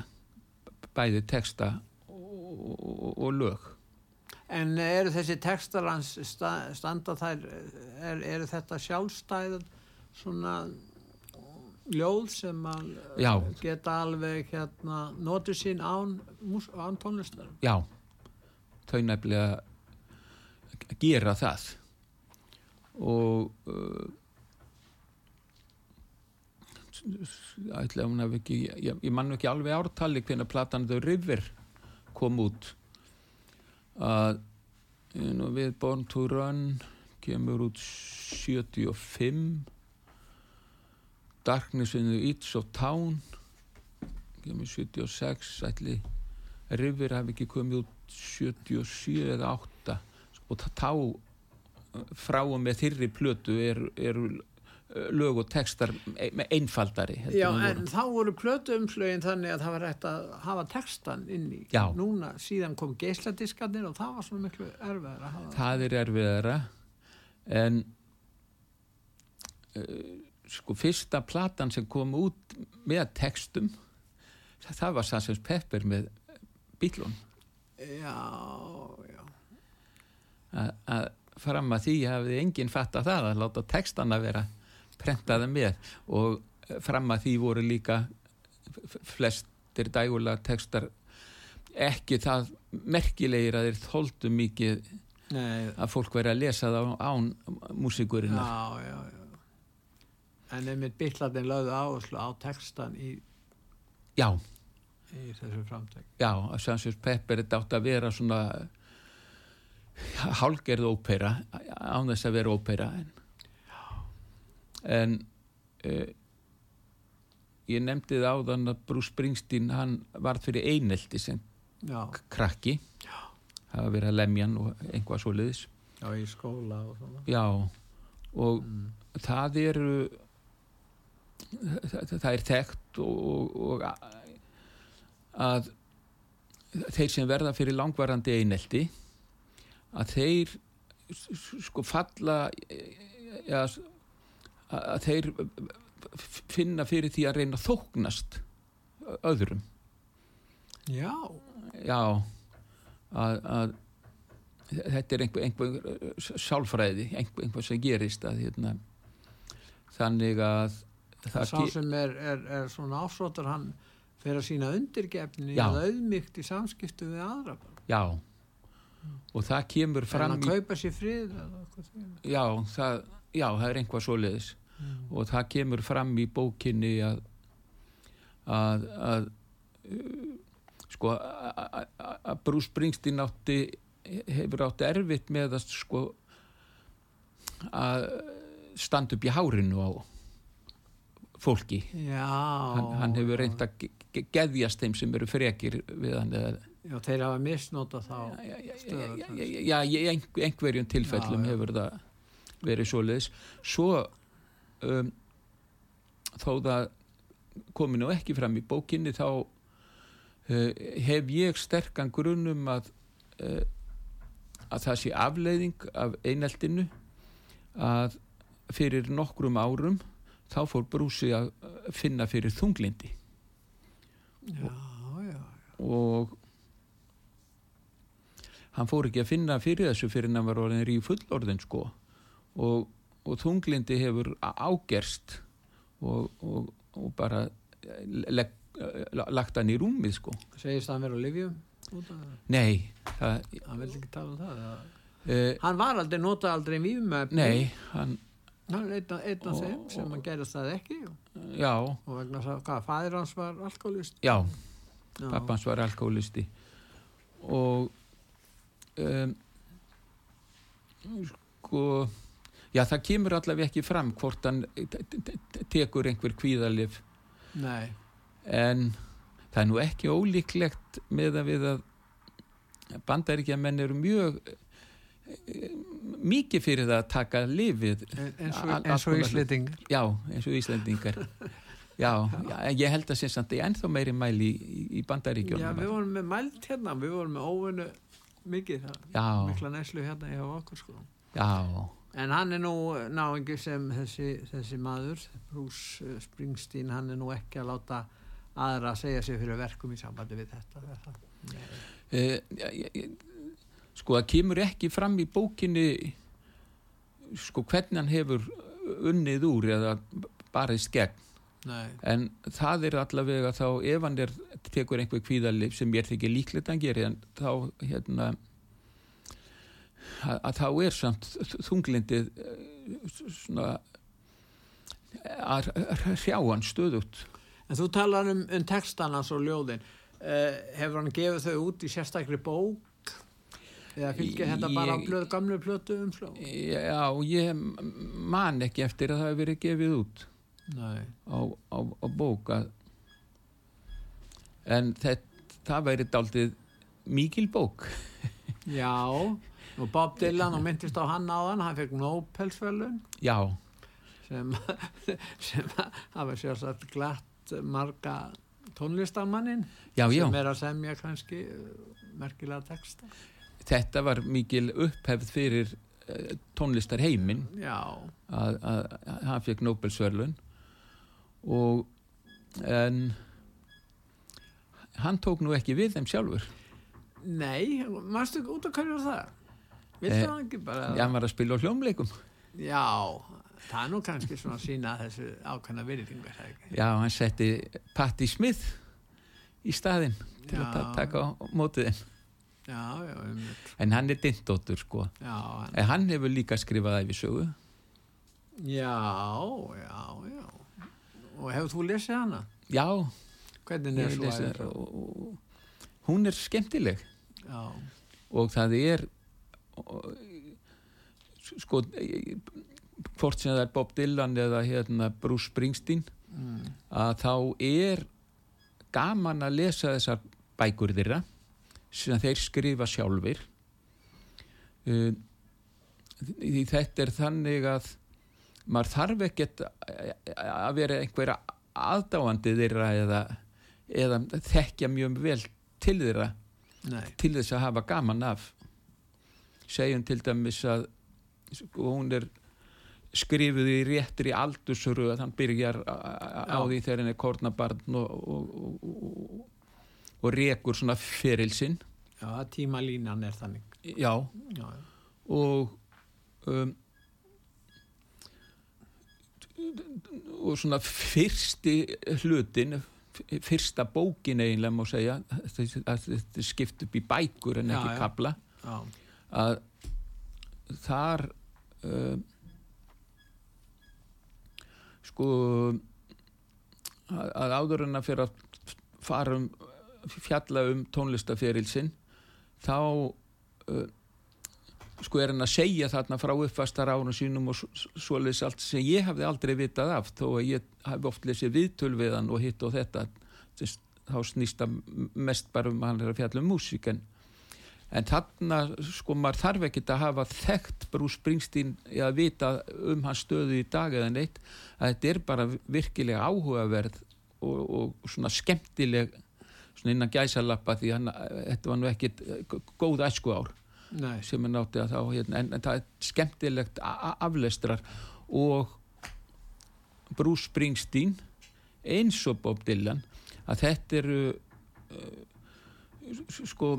bæði texta og, og, og lög En eru þessi sta, standa þær, er, eru þetta sjálfstæð svona ljóð sem að Já. geta alveg hérna notu sín án, án tónlistar? já, þau nefnilega gera það og uh, ætla ekki ég, ég man nú ekki alveg ártali hvernig platan þau River kom út að you know, við Born to Run kemur út 75 Darkness in the Eats of Town kemur 76 ætli River hafi ekki komið út 77 eða 8 og þá frá og með þyrri plötu eru er lög og textar með einfaldari Já, en þá voru plötuumslögin þannig að það var hægt að hafa textan inn í. Já. Núna, síðan kom geisladiskarnir og það var svona miklu erfiðar að hafa það er erfiðara en uh, sko fyrsta platan sem kom út með textum það, var Sassins Pepper með Bílun Já, já. að fram að því hafði enginn fatta það að láta textana vera prentaða með og fram að því voru líka flestir dægulega textar ekki það merkilegir að þeir þóldu mikið Nei, að fólk veri að lesa það án músikurinnar. já, já, já. En einmitt bylladin lögðu áherslu á textan í, í þessu framtæk. já, að Sannsjós Pepper þetta átt að vera svona hálgerð ópera án þess að vera ópera en, en uh, ég nefndi það áðan að Bruce Springsteen hann varð fyrir einelti sem Já, krakki það var verið að lemjan og einhvað svo liðis já, í skóla og svona. já, og Mm. það eru það, það er þekkt og, og að þeir sem verða fyrir langvarandi einelti að þeir sko falla ja, að þeir finna fyrir því að reyna að þóknast öðrum. Já, já að, að þetta er einhver, einhver sálfræði, einhver, einhver sem gerist að hérna þannig að það sá sem er, er, er svona ásóttur, hann fer að sína undirgefni eða auðmygt í samskiptu við aðra. já. Og það kemur Fram hann í, kaupa sér frið já, það, já, það er einhvað svoleiðis og það kemur fram í bókinni að að, að uh, sko að- Bruce Springsteen átti hefur átti erfitt með að sko að standa upp í hárinu á fólki Já. hann, hann hefur reynd að ge- ge- geðjast þeim sem eru frekir við hann eða Já, þeir hafa misnóta þá. já, já, já, já, einhverjum tilfellum hefur það verið svoleiðis. Svo um, þó það komi nú ekki fram í bókinni þá uh, hef ég sterkan grunum að uh, að það sé afleiðing af eineltinu að fyrir nokkrum árum þá fór brúsi að finna fyrir þunglindi Já, já. og hann fór ekki að finna fyrir þessu fyrir hann var orðin ríf fullorðin sko og, og þunglindi hefur ágerst og, og, og bara leg, lagt hann í rúmið sko Segist hann vera á livjum? það? nei, það, Hann vil ekki tala um það. uh, Hann var aldrei, nota aldrei vímöfni. nei hann, Hann er einn, af- þeim sem hann gerist það ekki. já, Og vegna þess að, hvað, fæðir hans var alkoholist. já Já. pappans var alkoholisti og um, sko já það kemur allavega ekki fram hvort hann te- te- te- tekur einhver kvíðalif Nei. en það er nú ekki ólíklegt með að við að bandaríkjamenn eru mjög eh, mikið fyrir það að taka lifið En- eins og, Íslendingar. Já, eins og Íslandingar já, já, ég held að sé samt í ennþá meiri mæli í, í- í Já, við vorum með mælt hérna, við vorum með óvinnu mikið, það, já, mikla neslu hérna hjá okkur sko. já, En hann er nú náingi sem þessi, þessi maður, Bruce eh, Springsteen, hann er nú ekki að láta aðra að segja sig fyrir verkum í sambandi við þetta. Eh, sko það kemur ekki fram í bókinni sko hvernig hann hefur unnið úr eða barist gegn Nei, en það er allavega þá ef hann er, tekur einhver kvíðalif sem ég er þykir líklegt að geri en þá hérna að, að þá er samt þunglindið eh, svona að hrjá hann stöðut En þú talar um, um textana og ljóðin. Uh, hefur hann gefið þau út í sérstakri bók? Eða fylgir þetta bara Ég- blöð, gamlu plötu umsló? Já, ég man ekki eftir að það hefur verið gefið út Nei. á, á, á bóka en það, það væri daldið mikil bók Já, og Bob Dylan og myndist á hann áðan, hann fekk Nobelsfjölun já, sem, sem hafa sérsagt glatt marga tónlistarmannin já, já. sem er að semja kannski uh, merkilega texta. þetta var mikil upphefð fyrir uh, tónlistar heiminn Já, að, hann fekk Nobelsverlun og en hann tók nú ekki við þeim sjálfur. Nei, mástu út að var það? Viltu Eh, það ekki bara? hann var að spila á hljómleikum Já, það er nú kannski svona að sína þessu ákveðna virðingar, það ekki? já, hann setti Patti Smith í staðinn til að Já. taka á mótið þeim Já, já, um, en hann er dindóttur sko já, hann, en hann hefur líka skrifað æfisögu já, já, já. Og hefur þú lesið hana? já, Hvernig er svo æfisögu? hún er skemmtileg Já, og það er sko hvort sem það er Bob Dylan eða hérna Bruce Springsteen mm, að þá er gaman að lesa þessar bækur þeirra sem þeir skrifa sjálfur uh, því þetta er þannig að maður þarf ekkert að vera einhverja aðdáandi þeirra eða, eða þekkja mjög vel til þeirra nei, til þess að hafa gaman af segjum til dæmis að sko, hún er skrifuð í réttri aldursuru að hann byrjar á því þegar hann er kornabarn og, og, og, og, og rekur svona ferilsinn já, tímalínan er þannig. já, Já, og um, og svona fyrsti hlutin fyrsta bókin eiginlega má segja þetta er skipt upp í bækur en Já, ekki kabla já, að þar uh, sko að, að áður en að fyrir að fara um fjalla um tónlistaferilsinn þá uh, sko er hann að segja þarna frá uppfastar árun sínum og svoleiðis allt sem ég hafði aldrei vitað af þó að ég hafi oft lesið viðtöl við hann og hitt og þetta þá snýst það mest bara um að hann er að fjalla um músík en þarna, sko, maður þarf ekkert að hafa þekkt Bruce Springsteen að vita um hans stöðu í dag eða neitt, að þetta er bara virkilega áhugaverð og, og svona skemmtileg svona innan gæsalappa því hann, þetta var nú ekkit góð æsku ár nei, sem er náttið að þá, hérna, en, en það er skemmtilegt aflestrar. Og Bruce Springsteen eins og Bob Dylan að þetta eru uh, sko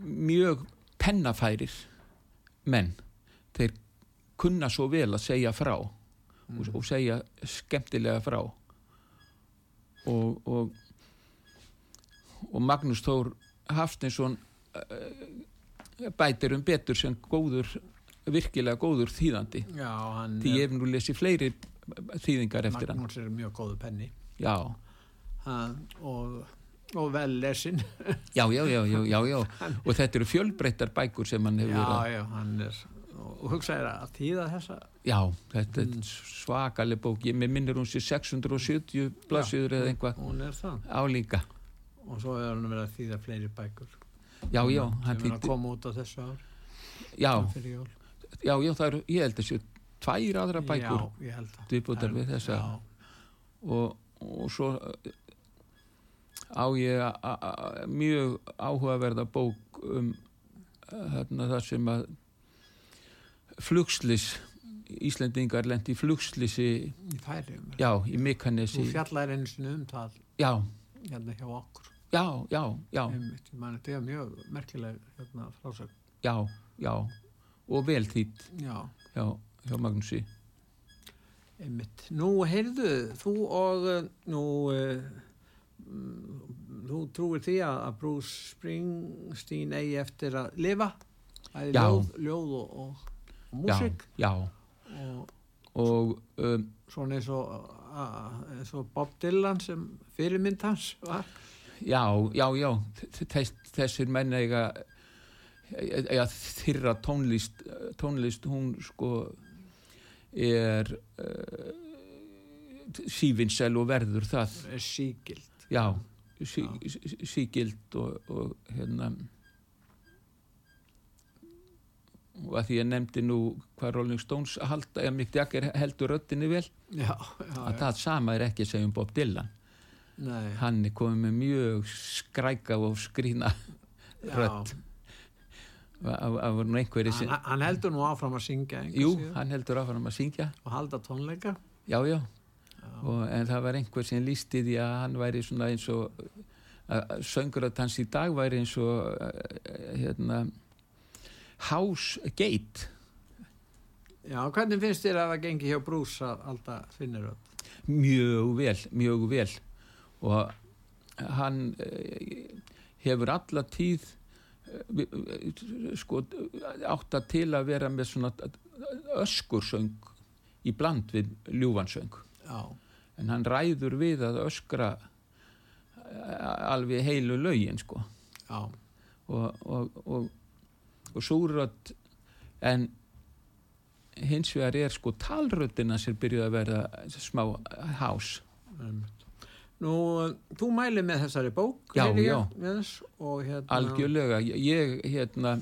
mjög pennafærir menn. Þeir kunna svo vel að segja frá og, og segja skemmtilega frá. Og, og og Magnús Þór Hafstinsson uh, bætir um betur sem góður virkilega góður þýðandi. Já, hann því ég hef nú lesið fleiri þýðingar eftir hann. Magnús er mjög góðu penni. Já, hann, og, og vel lesin. Já, já, já, já, já, já. og þetta eru fjölbreyttar bækur sem hann hefur já, að já, hann er og hugsaði að tíða þessa? Já, þetta er svakaleg bók. Ég minnir hún sér 670 blaðsýður eða einhvað hún er það. Álíka og svo er hann verið að þýða fleiri bækur. Já, já, hann sem er að þýtti koma út á þessu ár. Já, já, já, það eru, ég held þessu tvær aðra bækur já, ég held að og, og svo á ég mjög áhugaverða bók um eh, þarna það sem að flugslis Íslendingar lendi flugslisi í færium já, í Mykanesi þú fjallar einu sinni um það. Já, hérna hjá okkur. Já, já, já, Einmitt, mani, þetta er mjög merkileg hérna, frásögn. Já, já. Og vel þýtt já, hjá, hjá Magnúsi. Einmitt. Nú heyrðu, þú og uh, nú mm, þú trúir því að, að Bruce Springsteen eigi eftir að lifa? Já. ljóð, ljóð og, og, og músík? já, og og um, svona eins og, Bob Dylan sem fyrirmynd hans var? Já, já, já, þess, þessir menn eiga, eiga þyrra tónlist, tónlist. Hún sko er uh, sífinsel og verður það, er síkild já, sí, sí, sígild og, og hérna og að því ég nefndi nú hvað Rolling Stones halda, eða Mick Jagger heldur röttinni vel, já, já, að það sama er ekki að segja um Bob Dylan. Nei, hann er komið með mjög skræka og einhverju sem hann, hann heldur nú áfram að syngja jú, síður. hann heldur áfram að syngja. Og halda tónleika. Já, já, og, en það var einhver sem lísti því að hann væri svona eins og að söngur að hans í dag væri eins og eh, hérna House Gate já, hvernig finnst þér að það gengi hjá Brús að halda finnir upp mjög vel, mjög vel. Og hann eh, hefur alla tíð eh, eh, sko átt að til að vera með svona öskursöng í bland við ljúfansöng já, en hann ræður við að öskra eh, alveg heilu lögin sko. Já, og, og, og, og súrödd en hins vegar er sko talröddina sem byrjuð að vera smá hás. Nú, þú mæli með þessari bók Já, já. Yes, hérna algjörlega, ég hérna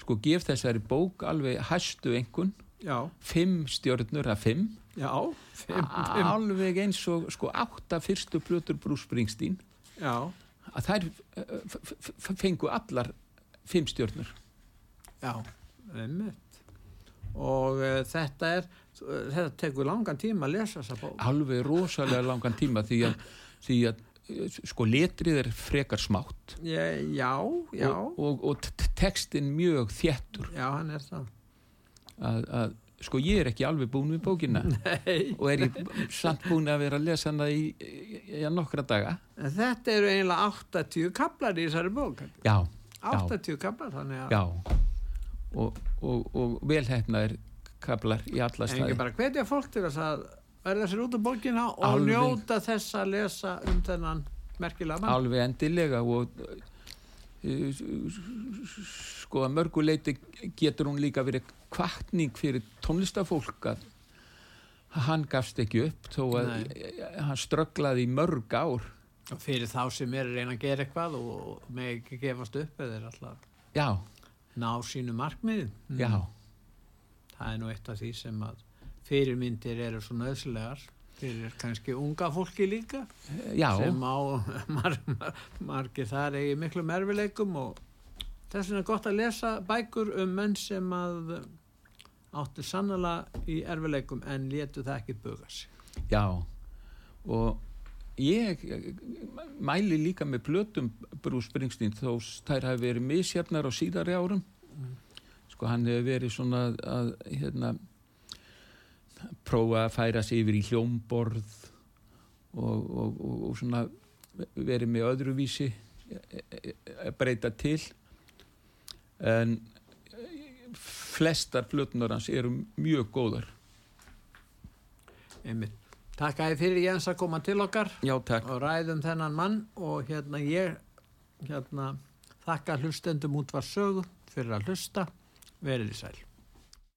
sko gef þessari bók alveg hæstu einhvern, já, fimm stjörnur að fimm, já, fimm, fimm. alveg eins og sko átta fyrstu plötur Bruce Springsteen. Já, að þær eh, f- fengu allar fimm stjörnur. Já, einmitt. Og uh, þetta er þetta tekur langan tíma að lesa þessa bók. Alveg rosalega langan tíma því að, því að eh, sko letrið er frekar smátt. Já, já, og, og, og textin mjög þéttur. Já, hann er það. Að, að sko ég er ekki alveg búin við bókina Nei. og er ég samt búin að vera að lesa hana í, í, í nokkra daga þetta eru eiginlega 80 kaplar í þessari bók. já, 80 kaplar, þannig að já og, og, og velhæfnaðir kablar í alla en ekki staði bara hvetja fólk til þess að verða sér út af bókina og Alveg. njóta þess að lesa um þennan merkilega mann. alveg endilega og uh, sko að mörguleiti getur hún líka verið kvartning fyrir tónlistafólk að hann gafst ekki upp þó að hann strögglaði í mörg ár. Og fyrir þá sem er að reyna að gera eitthvað og með ekki gefast upp eða er alltaf já, ná sínu markmiðin. já, Það er nú eitt af því sem að fyrirmyndir eru svo nöðslegar fyrir kannski unga fólki líka já. sem á mar, mar, margir þar eigi miklu merfileikum og þess vegna er gott að lesa bækur um menn sem að áttu sannlega í erfileikum en létu það ekki buga sig. Já, og ég mæli líka með plötum Bruce Springsteen þó þær hafi verið misjafnar á síðari árum. Sko hann hefur verið svona að hérna, prófa að færa sig yfir í hljómborð og, og, og, og svona verið með öðruvísi að breyta til. En flestar plötunar hans eru mjög góðar. Einmitt. Takk að þið fyrir Jens að koma til okkar. Já, og ræðum þennan mann. Og hérna ég hérna, þakka hlustendum út var sögu fyrir að hlusta. Verið í sæl